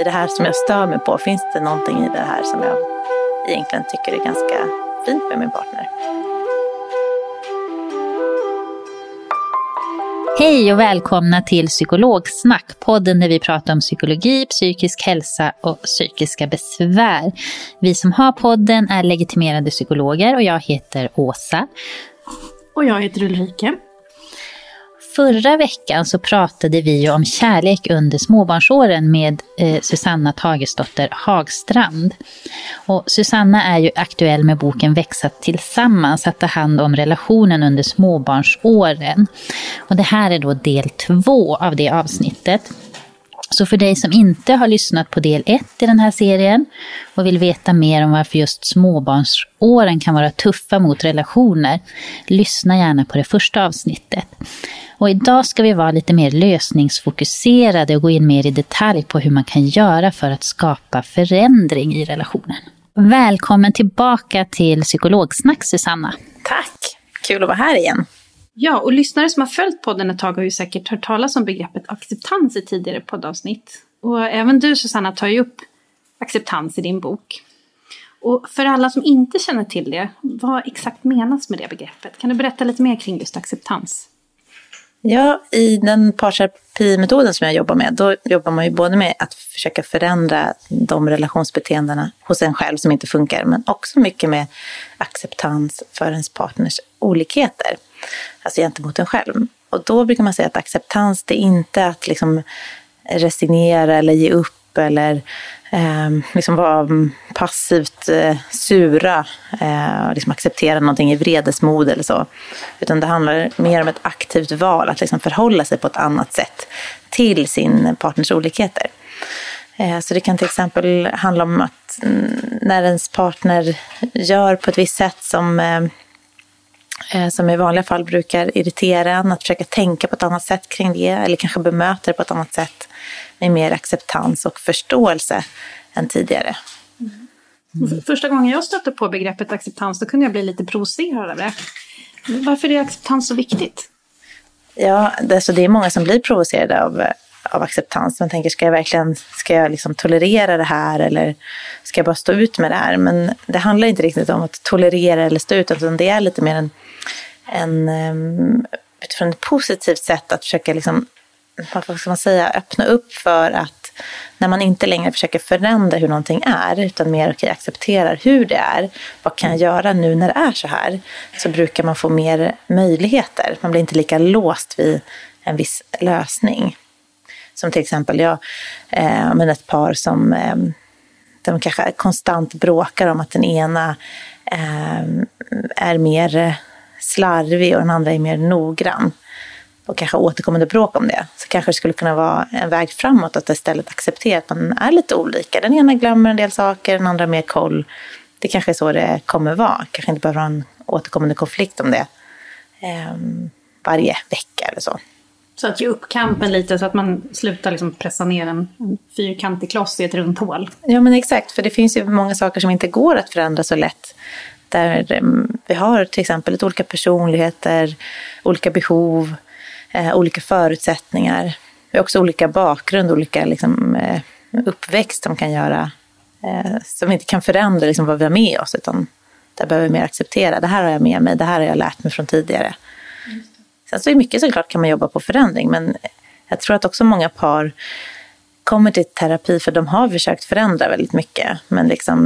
I det här som jag stör mig på, finns det någonting i det här som jag egentligen tycker är ganska fint med min partner? Hej och välkomna till Psykologsnack, podden där vi pratar om psykologi, psykisk hälsa och psykiska besvär. Vi som har podden är legitimerade psykologer och jag heter Åsa. Och jag heter Ulrika. Förra veckan så pratade vi om kärlek under småbarnsåren med eh, Susanna Tagesdotter Hagstrand. Och Susanna är ju aktuell med boken Växa tillsammans, att ta hand om relationen under småbarnsåren. Och det här är då del två av det avsnittet. Så för dig som inte har lyssnat på del 1 i den här serien och vill veta mer om varför just småbarnsåren kan vara tuffa mot relationer, lyssna gärna på det första avsnittet. Och idag ska vi vara lite mer lösningsfokuserade och gå in mer i detalj på hur man kan göra för att skapa förändring i relationen. Välkommen tillbaka till Psykologsnack Susanna. Tack! Kul att vara här igen. Ja, och lyssnare som har följt podden ett tag har ju säkert hört talas om begreppet acceptans i tidigare poddavsnitt. Och även du Susanna tar ju upp acceptans i din bok. Och för alla som inte känner till det, vad exakt menas med det begreppet? Kan du berätta lite mer kring just acceptans? Ja, i den parterapimetoden som jag jobbar med, då jobbar man ju både med att försöka förändra de relationsbeteendena hos en själv som inte funkar, men också mycket med acceptans för ens partners olikheter, alltså gentemot en själv. Och då brukar man säga att acceptans, det är inte att liksom resignera eller ge upp eller eh, liksom vara passivt eh, sura eh, och liksom acceptera någonting i vredesmod eller så. Utan det handlar mer om ett aktivt val, att liksom förhålla sig på ett annat sätt till sin partners olikheter. Eh, så det kan till exempel handla om att mm, när ens partner gör på ett visst sätt som eh, som i vanliga fall brukar irritera en, att försöka tänka på ett annat sätt kring det eller kanske bemöta det på ett annat sätt med mer acceptans och förståelse än tidigare. Mm. Första gången jag stötte på begreppet acceptans då kunde jag bli lite provocerad av det. Varför är acceptans så viktigt? Ja, det, så det är många som blir provocerade av, av acceptans. Man tänker, ska jag verkligen ska jag liksom tolerera det här eller ska jag bara stå ut med det här? Men det handlar inte riktigt om att tolerera eller stå ut, utan det är lite mer en, en ehm, utifrån ett positivt sätt att försöka liksom vad ska man säga, öppna upp för att när man inte längre försöker förändra hur någonting är, utan mer okay, accepterar hur det är, vad kan jag göra nu när det är så här? Så brukar man få mer möjligheter. Man blir inte lika låst vid en viss lösning. Som till exempel jag, eh, men ett par som eh, de kanske konstant bråkar om att den ena eh, är mer slarvig och den andra är mer noggrann och kanske återkommande bråk om det, så kanske det skulle kunna vara en väg framåt att istället acceptera att man är lite olika. Den ena glömmer en del saker, den andra mer koll. Det kanske är så det kommer vara. Kanske inte behöver ha en återkommande konflikt om det eh, varje vecka eller så. Så att ge upp kampen lite så att man slutar liksom pressa ner en, en fyrkantig kloss i ett runt hål. Ja men exakt, för det finns ju många saker som inte går att förändra så lätt Där mm, vi har till exempel lite olika personligheter, olika behov, eh, olika förutsättningar. Vi har också olika bakgrund, olika liksom, eh, uppväxt som kan göra, eh, som inte kan förändra liksom, vad vi har med oss, utan där behöver vi mer acceptera. Det här har jag med mig, det här har jag lärt mig från tidigare. Sen så är mycket såklart kan man jobba på förändring, men jag tror att också många par kommer till terapi för de har försökt förändra väldigt mycket. Men liksom,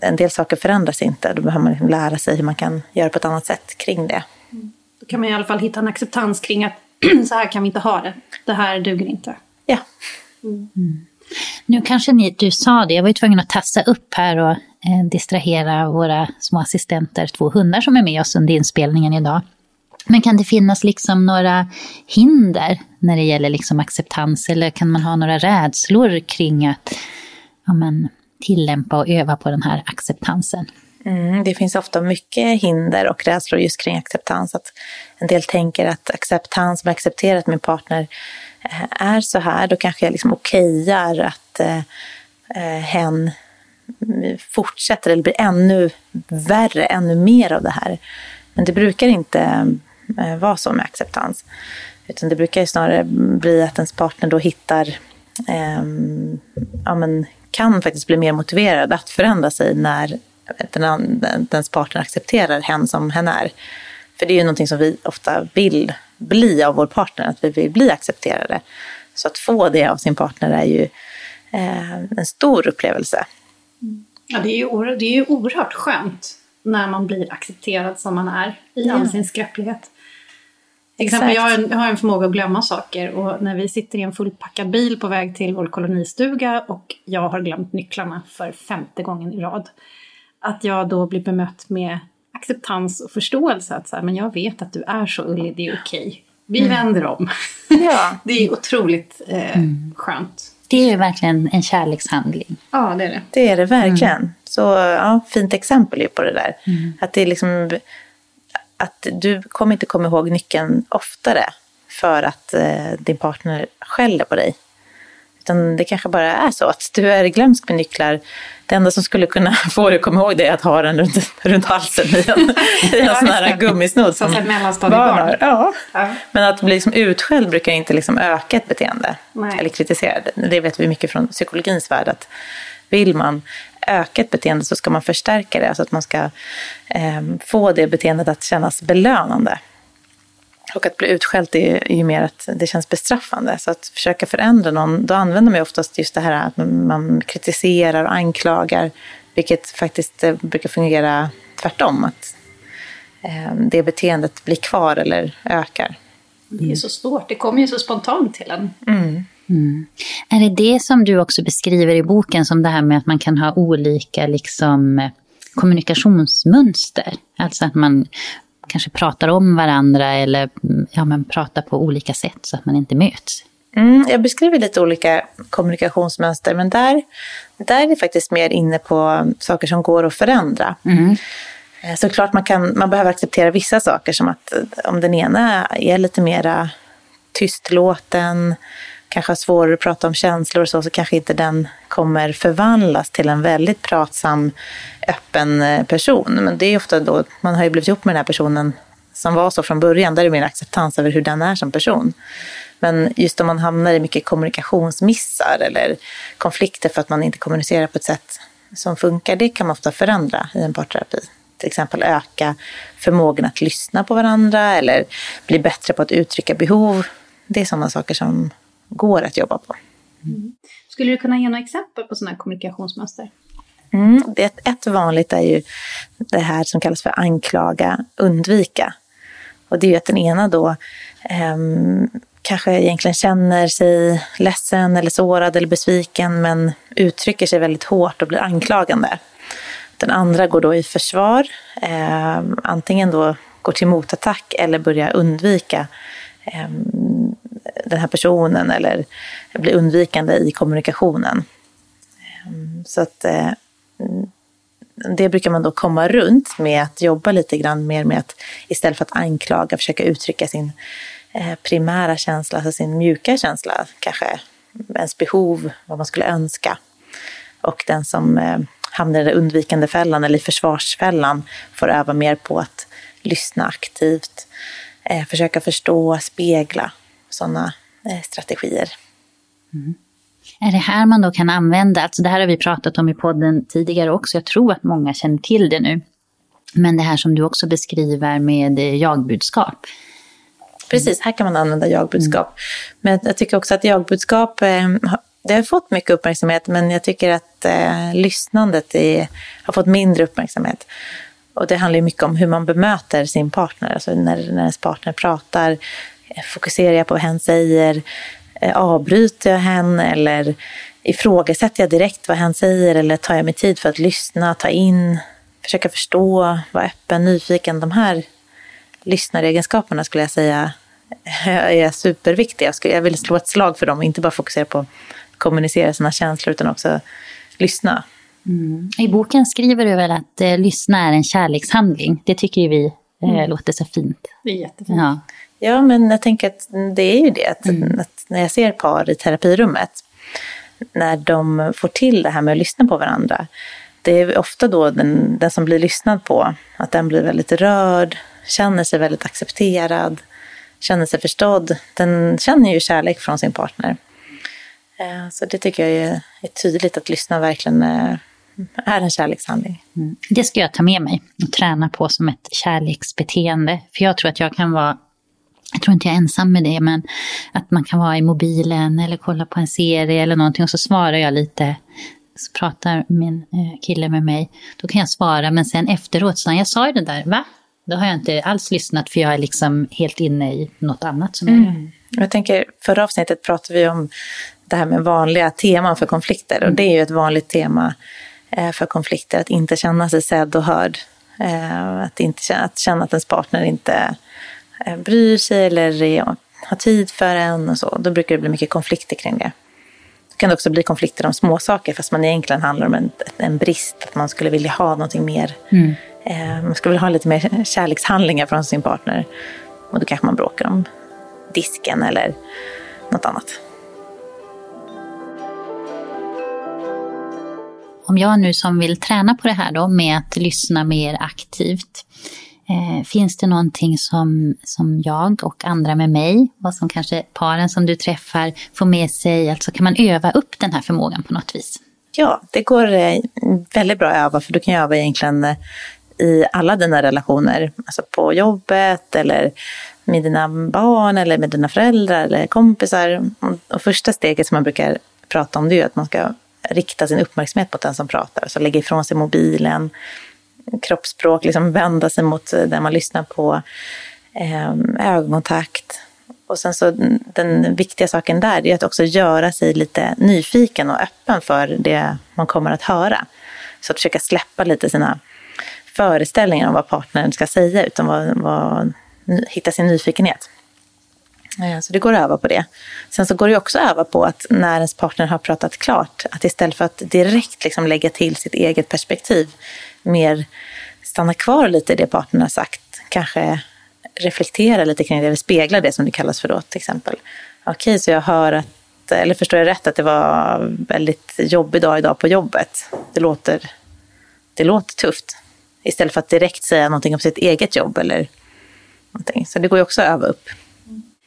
en del saker förändras inte. Då behöver man liksom lära sig hur man kan göra på ett annat sätt kring det. Då kan man i alla fall hitta en acceptans kring att så här kan vi inte ha det. Det här duger inte. Ja. Mm. Nu kanske ni, du sa det, jag var ju tvungen att tassa upp här och eh, distrahera våra små assistenter, två hundar som är med oss under inspelningen idag. Men kan det finnas liksom några hinder när det gäller liksom acceptans eller kan man ha några rädslor kring att ja, men, tillämpa och öva på den här acceptansen? Mm, det finns ofta mycket hinder och rädslor just kring acceptans. Att en del tänker att acceptans, om jag accepterar att min partner eh, är så här, då kanske jag liksom okejar att eh, eh, hen fortsätter eller blir ännu värre, ännu mer av det här. Men det brukar inte vara så med acceptans. Utan det brukar ju snarare bli att ens partner då hittar, eh, ja men kan faktiskt bli mer motiverad att förändra sig när den, ens partner accepterar hen som hen är. För det är ju någonting som vi ofta vill bli av vår partner, att vi vill bli accepterade. Så att få det av sin partner är ju eh, en stor upplevelse. Ja, det är, ju, det är ju oerhört skönt när man blir accepterad som man är i ja. all sin skröplighet. Exempel, jag har, en, jag har en förmåga att glömma saker och när vi sitter i en fullpackad bil på väg till vår kolonistuga och jag har glömt nycklarna för femte gången i rad. Att jag då blir bemött med acceptans och förståelse. Att så här, men jag vet att du är så Ulli, det är okej. Okay. Vi mm. vänder om. Ja. det är otroligt eh, mm. skönt. Det är verkligen en kärlekshandling. Ja, det är det. Det är det verkligen. Mm. Så ja, fint exempel på det där. Mm. Att det är liksom att du kommer inte komma ihåg nyckeln oftare för att eh, din partner skäller på dig. Utan det kanske bara är så att du är glömsk med nycklar. Det enda som skulle kunna få dig att komma ihåg det är att ha den runt, runt halsen i en, i en sån här gummisnodd som, som barn har. Ja. ja. Men att bli liksom utskälld brukar inte liksom öka ett beteende. Nej. Eller kritisera det. Det vet vi mycket från psykologins värld. Att vill man öka ett beteende så ska man förstärka det. Så att man ska eh, få det beteendet att kännas belönande. Och att bli utskälld är ju mer att det känns bestraffande. Så att försöka förändra någon, då använder man oftast just det här att man kritiserar och anklagar. Vilket faktiskt eh, brukar fungera tvärtom. Att eh, det beteendet blir kvar eller ökar. Det är så svårt, det kommer ju så spontant till en. Mm. Mm. Är det det som du också beskriver i boken som det här med att man kan ha olika liksom, kommunikationsmönster? Alltså att man kanske pratar om varandra eller ja, men pratar på olika sätt så att man inte möts. Mm, jag beskriver lite olika kommunikationsmönster, men där, där är det faktiskt mer inne på saker som går att förändra. Mm. Eh, såklart man, kan, man behöver acceptera vissa saker, som att om den ena är lite mera tystlåten, kanske har svårare att prata om känslor och så, så kanske inte den kommer förvandlas till en väldigt pratsam, öppen eh, person. Men det är ofta då, man har ju blivit ihop med den här personen som var så från början, där är det mer acceptans över hur den är som person. Men just om man hamnar i mycket kommunikationsmissar eller konflikter för att man inte kommunicerar på ett sätt som funkar, det kan man ofta förändra i en parterapi. Till exempel öka förmågan att lyssna på varandra eller bli bättre på att uttrycka behov. Det är sådana saker som går att jobba på. Mm. Skulle du kunna ge några exempel på sådana kommunikationsmönster? Mm, det, ett vanligt är ju det här som kallas för anklaga, undvika. Och det är ju att den ena då eh, kanske egentligen känner sig ledsen eller sårad eller besviken men uttrycker sig väldigt hårt och blir anklagande. Den andra går då i försvar, eh, antingen då går till motattack eller börjar undvika eh, den här personen eller bli undvikande i kommunikationen. Ehm, så att eh, det brukar man då komma runt med att jobba lite grann mer med att istället för att anklaga försöka uttrycka sin eh, primära känsla, alltså sin mjuka känsla, kanske ens behov, vad man skulle önska. Och den som eh, hamnar i den undvikande fällan eller i försvarsfällan får öva mer på att lyssna aktivt, försöka förstå, spegla sådana eh, strategier. Mm. Är det här man då kan använda, alltså det här har vi pratat om i podden tidigare också, jag tror att många känner till det nu. Men det här som du också beskriver med jagbudskap. Precis, här kan man använda jagbudskap. Mm. Men jag tycker också att jagbudskap, eh, det har fått mycket uppmärksamhet, men jag tycker att eh, lyssnandet är, har fått mindre uppmärksamhet. Och det handlar mycket om hur man bemöter sin partner. Alltså när, när ens partner pratar, eh, fokuserar jag på vad hen säger? Eh, avbryter jag henne eller ifrågasätter jag direkt vad hen säger eller tar jag mig tid för att lyssna, ta in, försöka förstå, vara öppen, nyfiken. De här lyssnaregenskaperna skulle jag säga är superviktiga. Jag vill slå ett slag för dem och inte bara fokusera på att kommunicera sina känslor utan också lyssna. Mm. I boken skriver du väl att eh, lyssna är en kärlekshandling. Det tycker ju vi eh, mm. låter så fint. Det är jättefint. Ja. Ja, men jag tänker att det är ju det. Att, mm. att när jag ser par i terapirummet, när de får till det här med att lyssna på varandra, det är ofta då den, den som blir lyssnad på, att den blir väldigt rörd, känner sig väldigt accepterad, känner sig förstådd. Den känner ju kärlek från sin partner. Eh, så det tycker jag är tydligt att lyssna verkligen eh, är en kärlekshandling. Mm. Det ska jag ta med mig och träna på som ett kärleksbeteende. För jag tror att jag kan vara jag tror inte jag är ensam med det, men att man kan vara i mobilen eller kolla på en serie eller någonting och så svarar jag lite. Så pratar min eh, kille med mig. Då kan jag svara, men sen efteråt, så jag sa ju det där, va? Då har jag inte alls lyssnat för jag är liksom helt inne i något annat som mm. jag Jag tänker, förra avsnittet pratade vi om det här med vanliga teman för konflikter. Och det är ju ett vanligt tema eh, för konflikter, att inte känna sig sedd och hörd. Eh, att, inte känna, att känna att ens partner inte bryr sig eller har tid för en och så. Då brukar det bli mycket konflikter kring det. Det kan också bli konflikter om småsaker fast man egentligen handlar om en, en brist, att man skulle vilja ha någonting mer. Mm. Man skulle vilja ha lite mer kärlekshandlingar från sin partner. Och då kanske man bråkar om disken eller något annat. Om jag nu som vill träna på det här då med att lyssna mer aktivt, eh, finns det någonting som, som jag och andra med mig, och som kanske paren som du träffar får med sig, alltså kan man öva upp den här förmågan på något vis? Ja, det går eh, väldigt bra att öva, för du kan öva egentligen eh, i alla dina relationer, alltså på jobbet eller med dina barn eller med dina föräldrar eller kompisar. Och första steget som man brukar prata om det är att man ska rikta sin uppmärksamhet mot den som pratar. Så lägga ifrån sig mobilen, kroppsspråk, liksom vända sig mot den man lyssnar på, eh, ögonkontakt. Och sen så den viktiga saken där är att också göra sig lite nyfiken och öppen för det man kommer att höra. Så att försöka släppa lite sina föreställningar om vad partnern ska säga, utan vad, vad, hitta sin nyfikenhet. Eh, så det går att öva på det. Sen så går det också att öva på att när ens partner har pratat klart, att istället för att direkt liksom lägga till sitt eget perspektiv, mer stanna kvar lite i det partnern har sagt. Kanske reflektera lite kring det, eller spegla det som det kallas för då till exempel. Okej, okay, så jag hör att, eller förstår jag rätt att det var väldigt jobbig dag idag på jobbet. Det låter, det låter tufft. Istället för att direkt säga någonting om sitt eget jobb eller någonting. Så det går ju också att öva upp.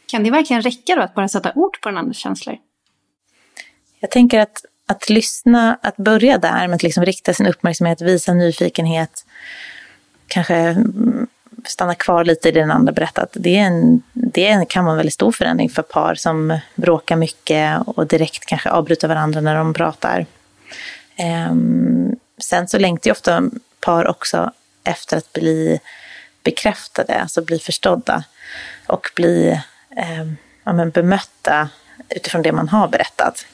Kan det verkligen räcka då att bara sätta ord på den andras känslor? Jag tänker att, att lyssna, att börja där med att liksom rikta sin uppmärksamhet, visa nyfikenhet, kanske mm, stanna kvar lite i det den andra berättat. Det, är en, det kan vara en väldigt stor förändring för par som bråkar mycket och direkt kanske avbryter varandra när de pratar. Ehm, sen så längtar ju ofta par också efter att bli bekräftade, alltså bli förstådda och bli eh, ja, men bemötta utifrån det man har berättat.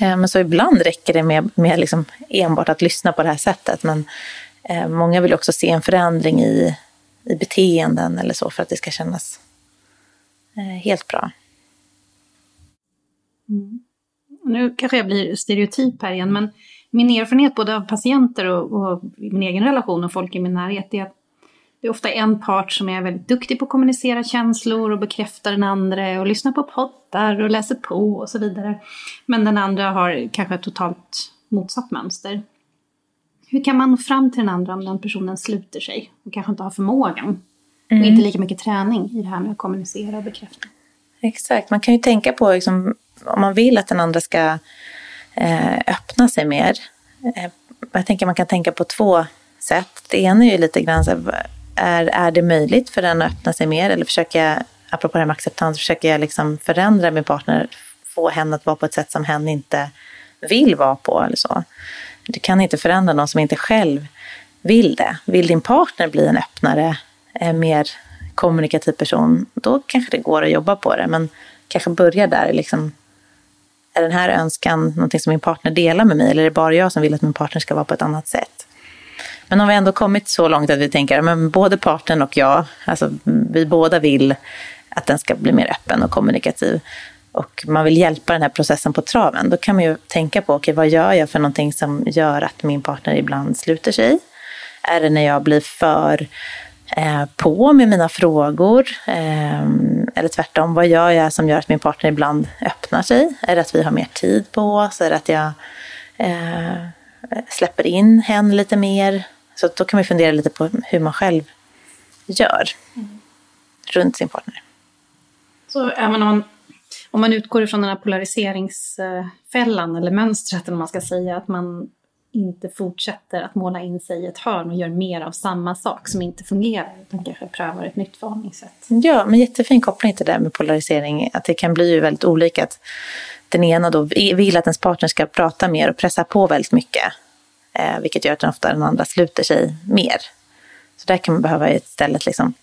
Eh, men så ibland räcker det med, med liksom enbart att lyssna på det här sättet. Men eh, många vill också se en förändring i, i beteenden eller så för att det ska kännas eh, helt bra. Mm. Nu kanske jag blir stereotyp här igen, men min erfarenhet både av patienter och, och min egen relation och folk i min närhet är att det är ofta en part som är väldigt duktig på att kommunicera känslor och bekräfta den andra och lyssna på poddar och läser på och så vidare. Men den andra har kanske ett totalt motsatt mönster. hur kan man nå fram till den andra om den personen sluter sig och kanske inte har förmågan? Mm. Och inte lika mycket träning i det här med att kommunicera och bekräfta. Exakt, man kan ju tänka på liksom, om man vill att den andra ska eh, öppna sig mer. Eh, jag tänker man kan tänka på två sätt. Det ena är ju lite grann så är, är det möjligt för den att öppna sig mer? Eller försöker jag, apropå det här med acceptans, försöker jag liksom förändra min partner, få henne att vara på ett sätt som hen inte vill vara på eller så. Du kan inte förändra någon som inte själv vill det. Vill din partner bli en öppnare, mer kommunikativ person, då kanske det går att jobba på det. Men kanske börja där. Liksom, är den här önskan någonting som min partner delar med mig eller är det bara jag som vill att min partner ska vara på ett annat sätt? Men om vi ändå kommit så långt att vi tänker att både partnern och jag, alltså vi båda vill att den ska bli mer öppen och kommunikativ och man vill hjälpa den här processen på traven, då kan man ju tänka på, okej, okay, vad gör jag för någonting som gör att min partner ibland sluter sig? Är det när jag blir för eh, på med mina frågor? Eh, eller tvärtom, vad gör jag som gör att min partner ibland öppnar sig? Är det att vi har mer tid på oss? Är det att jag eh, släpper in henne lite mer? Så då kan man fundera lite på hur man själv gör mm. runt sin partner. Så även om man, om man utgår ifrån den här polariseringsfällan eller mönstret, eller man ska säga, att man inte fortsätter att måla in sig i ett hörn och gör mer av samma sak som inte fungerar, utan kanske prövar ett nytt förhållningssätt. Ja, men jättefin koppling till det där med polarisering, att det kan bli ju väldigt olika. Att den ena då vill att ens partner ska prata mer och pressa på väldigt mycket, eh, vilket gör att den ofta den andra sluter sig mer. Så där kan man behöva istället liksom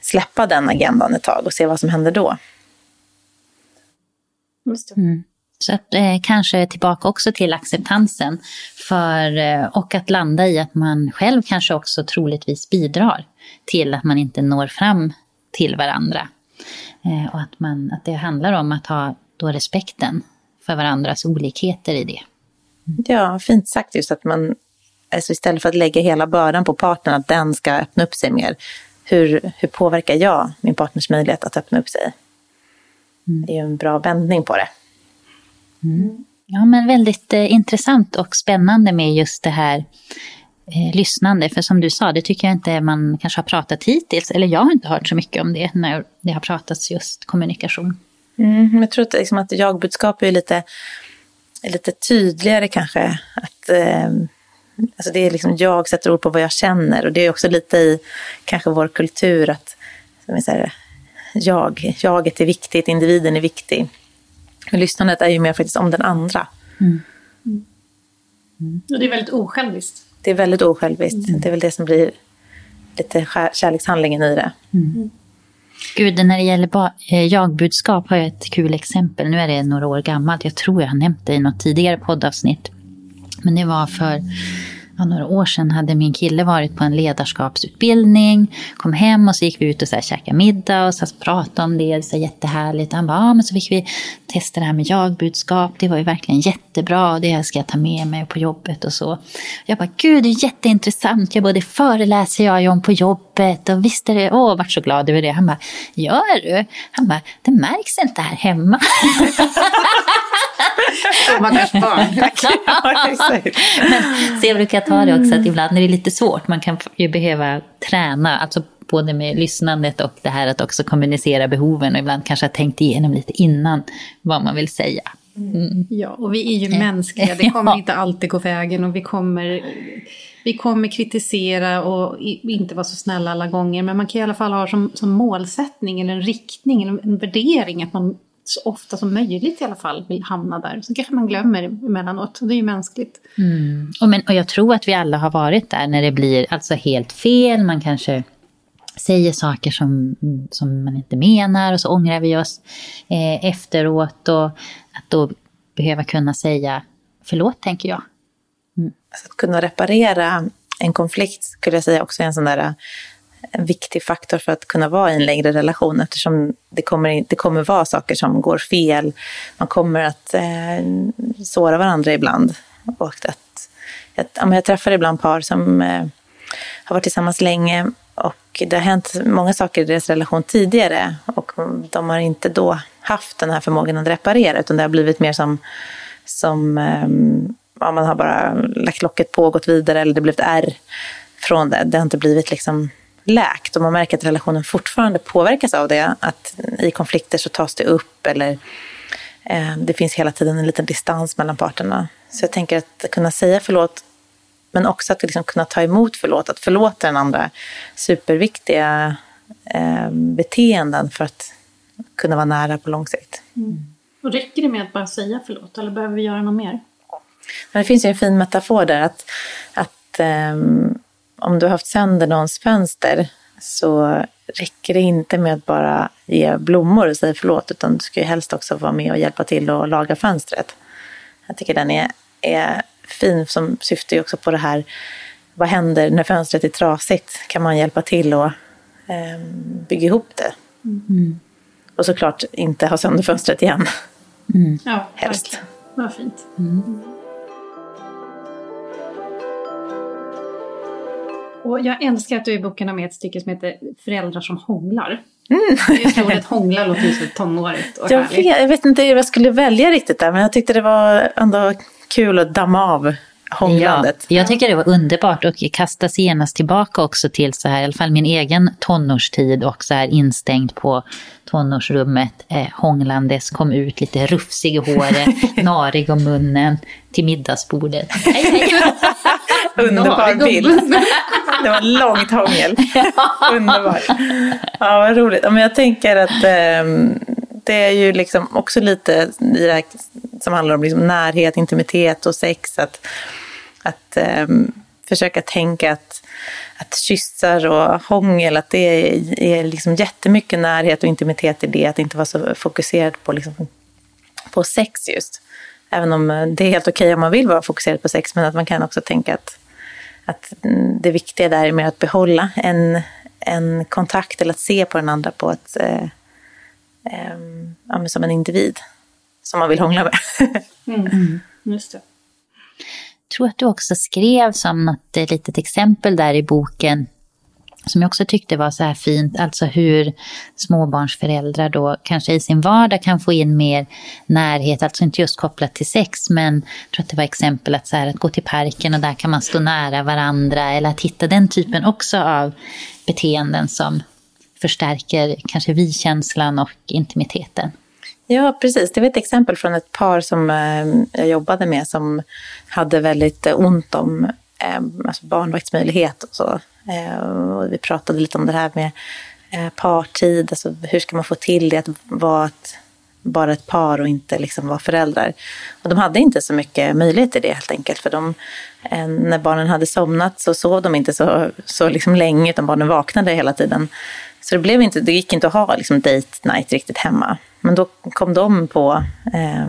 släppa den agendan ett tag och se vad som händer då. Mm. Så att, eh, kanske tillbaka också till acceptansen. För, eh, och att landa i att man själv kanske också troligtvis bidrar till att man inte når fram till varandra. Eh, och att, man, att det handlar om att ha då respekten för varandras olikheter i det. Ja, fint sagt just att man, alltså istället för att lägga hela bördan på partnern, att den ska öppna upp sig mer. Hur, hur påverkar jag min partners möjlighet att öppna upp sig? Mm. Det är ju en bra vändning på det. Mm. Ja, men väldigt eh, intressant och spännande med just det här eh, lyssnande. För som du sa, det tycker jag inte man kanske har pratat hittills. Eller jag har inte hört så mycket om det när det har pratats just kommunikation. Mm, jag tror att, liksom, att jagbudskap är lite, lite tydligare kanske. Att, eh, alltså det är liksom jag sätter ord på vad jag känner. Och det är också lite i kanske vår kultur att som jag, säger, jag, jaget är viktigt, individen är viktig. Men lyssnandet är ju mer faktiskt om den andra. Mm. Mm. Och det är väldigt osjälviskt. Det är väldigt osjälviskt. Mm. Det är väl det som blir lite kärlekshandlingen i det. Mm. Gud, när det gäller eh, jagbudskap har jag ett kul exempel. Nu är det några år gammalt. Jag tror jag har nämnt det i något tidigare poddavsnitt. Men det var för ja, några år sedan hade min kille varit på en ledarskapsutbildning, kom hem och så gick vi ut och så här, käkade middag och så pratade om det, så jättehärligt. Han bara, ja men så fick vi testa det här med jagbudskap, det var ju verkligen jättebra, det ska jag ta med mig på jobbet och så. Jag bara, gud det är jätteintressant, jag både föreläser jag om på jobbet och visst är det, åh, vart så glad över det. Han bara, gör du? Han bara, det märks inte här hemma. Stackars barn. Men så jag brukar ta det också att ibland är det lite svårt. Man kan ju behöva träna, alltså både med lyssnandet och det här att också kommunicera behoven och ibland kanske ha tänkt igenom lite innan vad man vill säga. Mm. Ja, och vi är ju mänskliga, det kommer ja. inte alltid gå vägen och vi kommer, vi kommer kritisera och inte vara så snälla alla gånger. Men man kan i alla fall ha som, som målsättning eller en riktning, eller en värdering att man så ofta som möjligt i alla fall vill hamna där. Så kanske man glömmer emellanåt, och det är ju mänskligt. Mm. Och, men, och jag tror att vi alla har varit där när det blir alltså helt fel, man kanske säger saker som, som man inte menar och så ångrar vi oss eh, efteråt. Och att då behöva kunna säga förlåt, tänker jag. Mm. Alltså att kunna reparera en konflikt skulle jag säga också är en sån där en viktig faktor för att kunna vara i en längre relation eftersom det kommer, det kommer vara saker som går fel. Man kommer att eh, såra varandra ibland. Och att, att, ja, jag träffar ibland par som eh, har varit tillsammans länge och det har hänt många saker i deras relation tidigare och de har inte då haft den här förmågan att reparera utan det har blivit mer som, som eh, ja, man har bara lagt locket på och gått vidare eller det har blivit R från det. Det har inte blivit liksom läkt och man märker att relationen fortfarande påverkas av det. Att i konflikter så tas det upp eller eh, det finns hela tiden en liten distans mellan parterna. Så jag tänker att kunna säga förlåt men också att liksom kunna ta emot förlåt, att förlåta den andra. Superviktiga eh, beteenden för att kunna vara nära på lång sikt. Mm. Och räcker det med att bara säga förlåt eller behöver vi göra något mer? Men det finns ju en fin metafor där att, att um, om du har haft sönder någons fönster så räcker det inte med att bara ge blommor och säga förlåt utan du ska ju helst också vara med och hjälpa till att laga fönstret. Jag tycker den är, är fin som syftar ju också på det här vad händer när fönstret är trasigt? Kan man hjälpa till och um, bygga ihop det? Mm. Och såklart inte ha sönder fönstret igen. Mm. Ja, helst. Vad fint. Mm. Och jag älskar att du i boken har med ett stycke som heter Föräldrar som hånglar. Mm. Just ordet hångla låter ju så tonårigt och jag vet, jag vet inte hur jag skulle välja riktigt där, men jag tyckte det var ändå kul att damma av hånglandet. Ja, jag tycker det var underbart och kastas genast tillbaka också till så här, i alla fall min egen tonårstid och så här instängd på tonårsrummet, eh, hånglandes, kom ut lite rufsig i håret, narig om munnen till middagsbordet. Hej, hej. Underbar bild. Det var långt hångel. Underbart. Ja, vad roligt. Men jag tänker att eh, det är ju liksom också lite i det här som handlar om liksom närhet, intimitet och sex. Att, att eh, försöka tänka att, att kyssar och hångel, att det är, är liksom jättemycket närhet och intimitet i det. Att inte vara så fokuserad på, liksom, på sex just. Även om det är helt okej okay om man vill vara fokuserad på sex, men att man kan också tänka att, att det viktiga där är mer att behålla en, en kontakt eller att se på den andra på ett, eh, eh, som en individ som man vill hångla med. mm. mm. Just det. Jag tror att du också skrev som något litet exempel där i boken som jag också tyckte var så här fint, alltså hur småbarnsföräldrar då kanske i sin vardag kan få in mer närhet, alltså inte just kopplat till sex, men jag tror att det var exempel att, så här, att gå till parken och där kan man stå nära varandra, eller att hitta den typen också av beteenden som förstärker kanske vi-känslan och intimiteten. Ja, precis. Det var ett exempel från ett par som eh, jag jobbade med som hade väldigt eh, ont om eh, alltså barnvaktsmöjlighet och så. Eh, och vi pratade lite om det här med eh, partid, alltså hur ska man få till det att vara ett, bara ett par och inte liksom vara föräldrar. Och de hade inte så mycket möjlighet till det helt enkelt, för de, eh, när barnen hade somnat så sov de inte så, så liksom länge, utan barnen vaknade hela tiden. Så det, blev inte, det gick inte att ha liksom date night riktigt hemma. Men då kom de på, eh,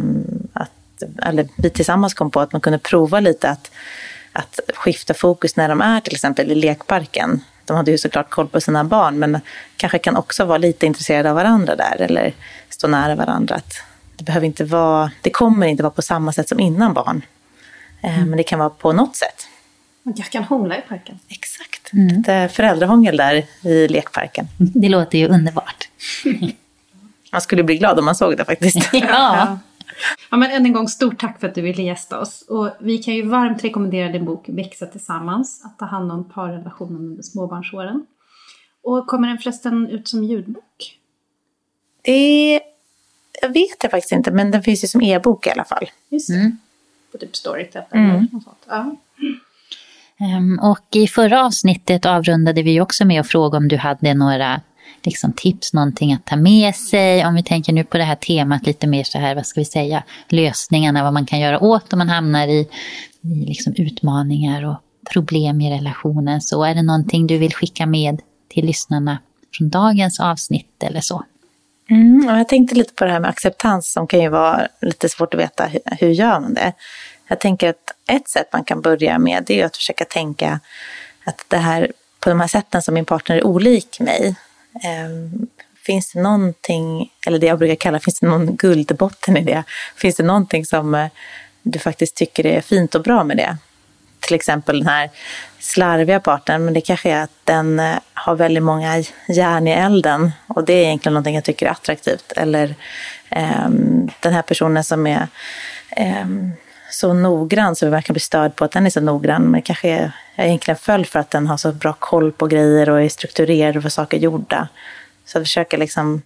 att, eller vi tillsammans kom på att man kunde prova lite att, att skifta fokus när de är till exempel i lekparken. De hade ju såklart koll på sina barn, men kanske kan också vara lite intresserade av varandra där eller stå nära varandra. Att det, behöver inte vara, det kommer inte vara på samma sätt som innan barn, eh, mm. men det kan vara på något sätt. Kanske kan hångla i parken. Exakt, mm. lite föräldrahångel där i lekparken. Det låter ju underbart. Man skulle bli glad om man såg det faktiskt. ja. Ja, men än en gång stort tack för att du ville gästa oss. Och vi kan ju varmt rekommendera din bok Växa tillsammans, att ta hand om parrelationen under småbarnsåren. Och kommer den förresten ut som ljudbok? Det jag vet jag faktiskt inte, men den finns ju som e-bok i alla fall. Just det. Mm. På typ Storytel eller mm. något sånt. Ja. Um, och i förra avsnittet avrundade vi också med att fråga om du hade några liksom tips, någonting att ta med sig. Om vi tänker nu på det här temat lite mer så här, vad ska vi säga, lösningarna, vad man kan göra åt om man hamnar i, i liksom utmaningar och problem i relationen. Så är det någonting du vill skicka med till lyssnarna från dagens avsnitt eller så? Mm, jag tänkte lite på det här med acceptans som kan ju vara lite svårt att veta hur, hur gör man det. Jag tänker att ett sätt man kan börja med det är att försöka tänka att det här på de här sätten som min partner är olik mig, Ehm, finns det någonting, eller det jag brukar kalla, finns det någon guldbotten i det? Finns det någonting som eh, du faktiskt tycker är fint och bra med det? Till exempel den här slarviga parten, men det kanske är att den eh, har väldigt många järn i elden och det är egentligen någonting jag tycker är attraktivt. Eller eh, den här personen som är eh, så noggrann så vi verkar bli störd på att den är så noggrann. Men kanske är jag egentligen följd för att den har så bra koll på grejer och är strukturerad och får saker gjorda. Så att försöka liksom,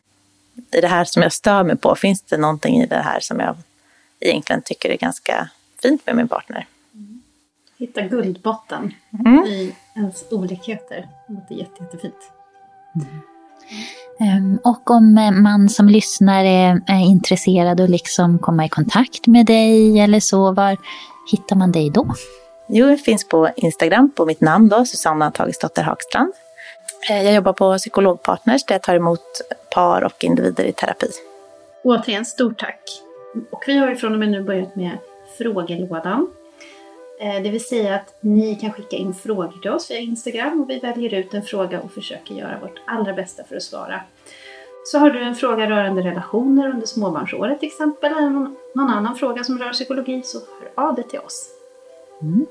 i det här som jag stör mig på, finns det någonting i det här som jag egentligen tycker är ganska fint med min partner? Hitta guldbotten mm. i ens olikheter. Det låter jätte, jättefint. Mm. Um, och om man som lyssnare är intresserad och liksom komma i kontakt med dig eller så, var hittar man dig då? Jo, det finns på Instagram på mitt namn då, Susanna Tagesdotter Hagstrand. Eh, jag jobbar på Psykologpartners där jag tar emot par och individer i terapi. Återigen, stort tack. Och vi har ju från och med nu börjat med frågelådan. Eh, det vill säga att ni kan skicka in frågor till oss via Instagram och vi väljer ut en fråga och försöker göra vårt allra bästa för att svara. Så har du en fråga rörande relationer under småbarnsåret till exempel, eller någon, annan fråga som rör psykologi, så hör av dig till oss. Mm.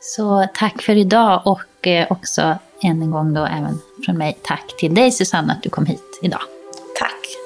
Så tack för idag och eh, också än en gång då även från mig tack till dig Susanna att du kom hit idag. Tack.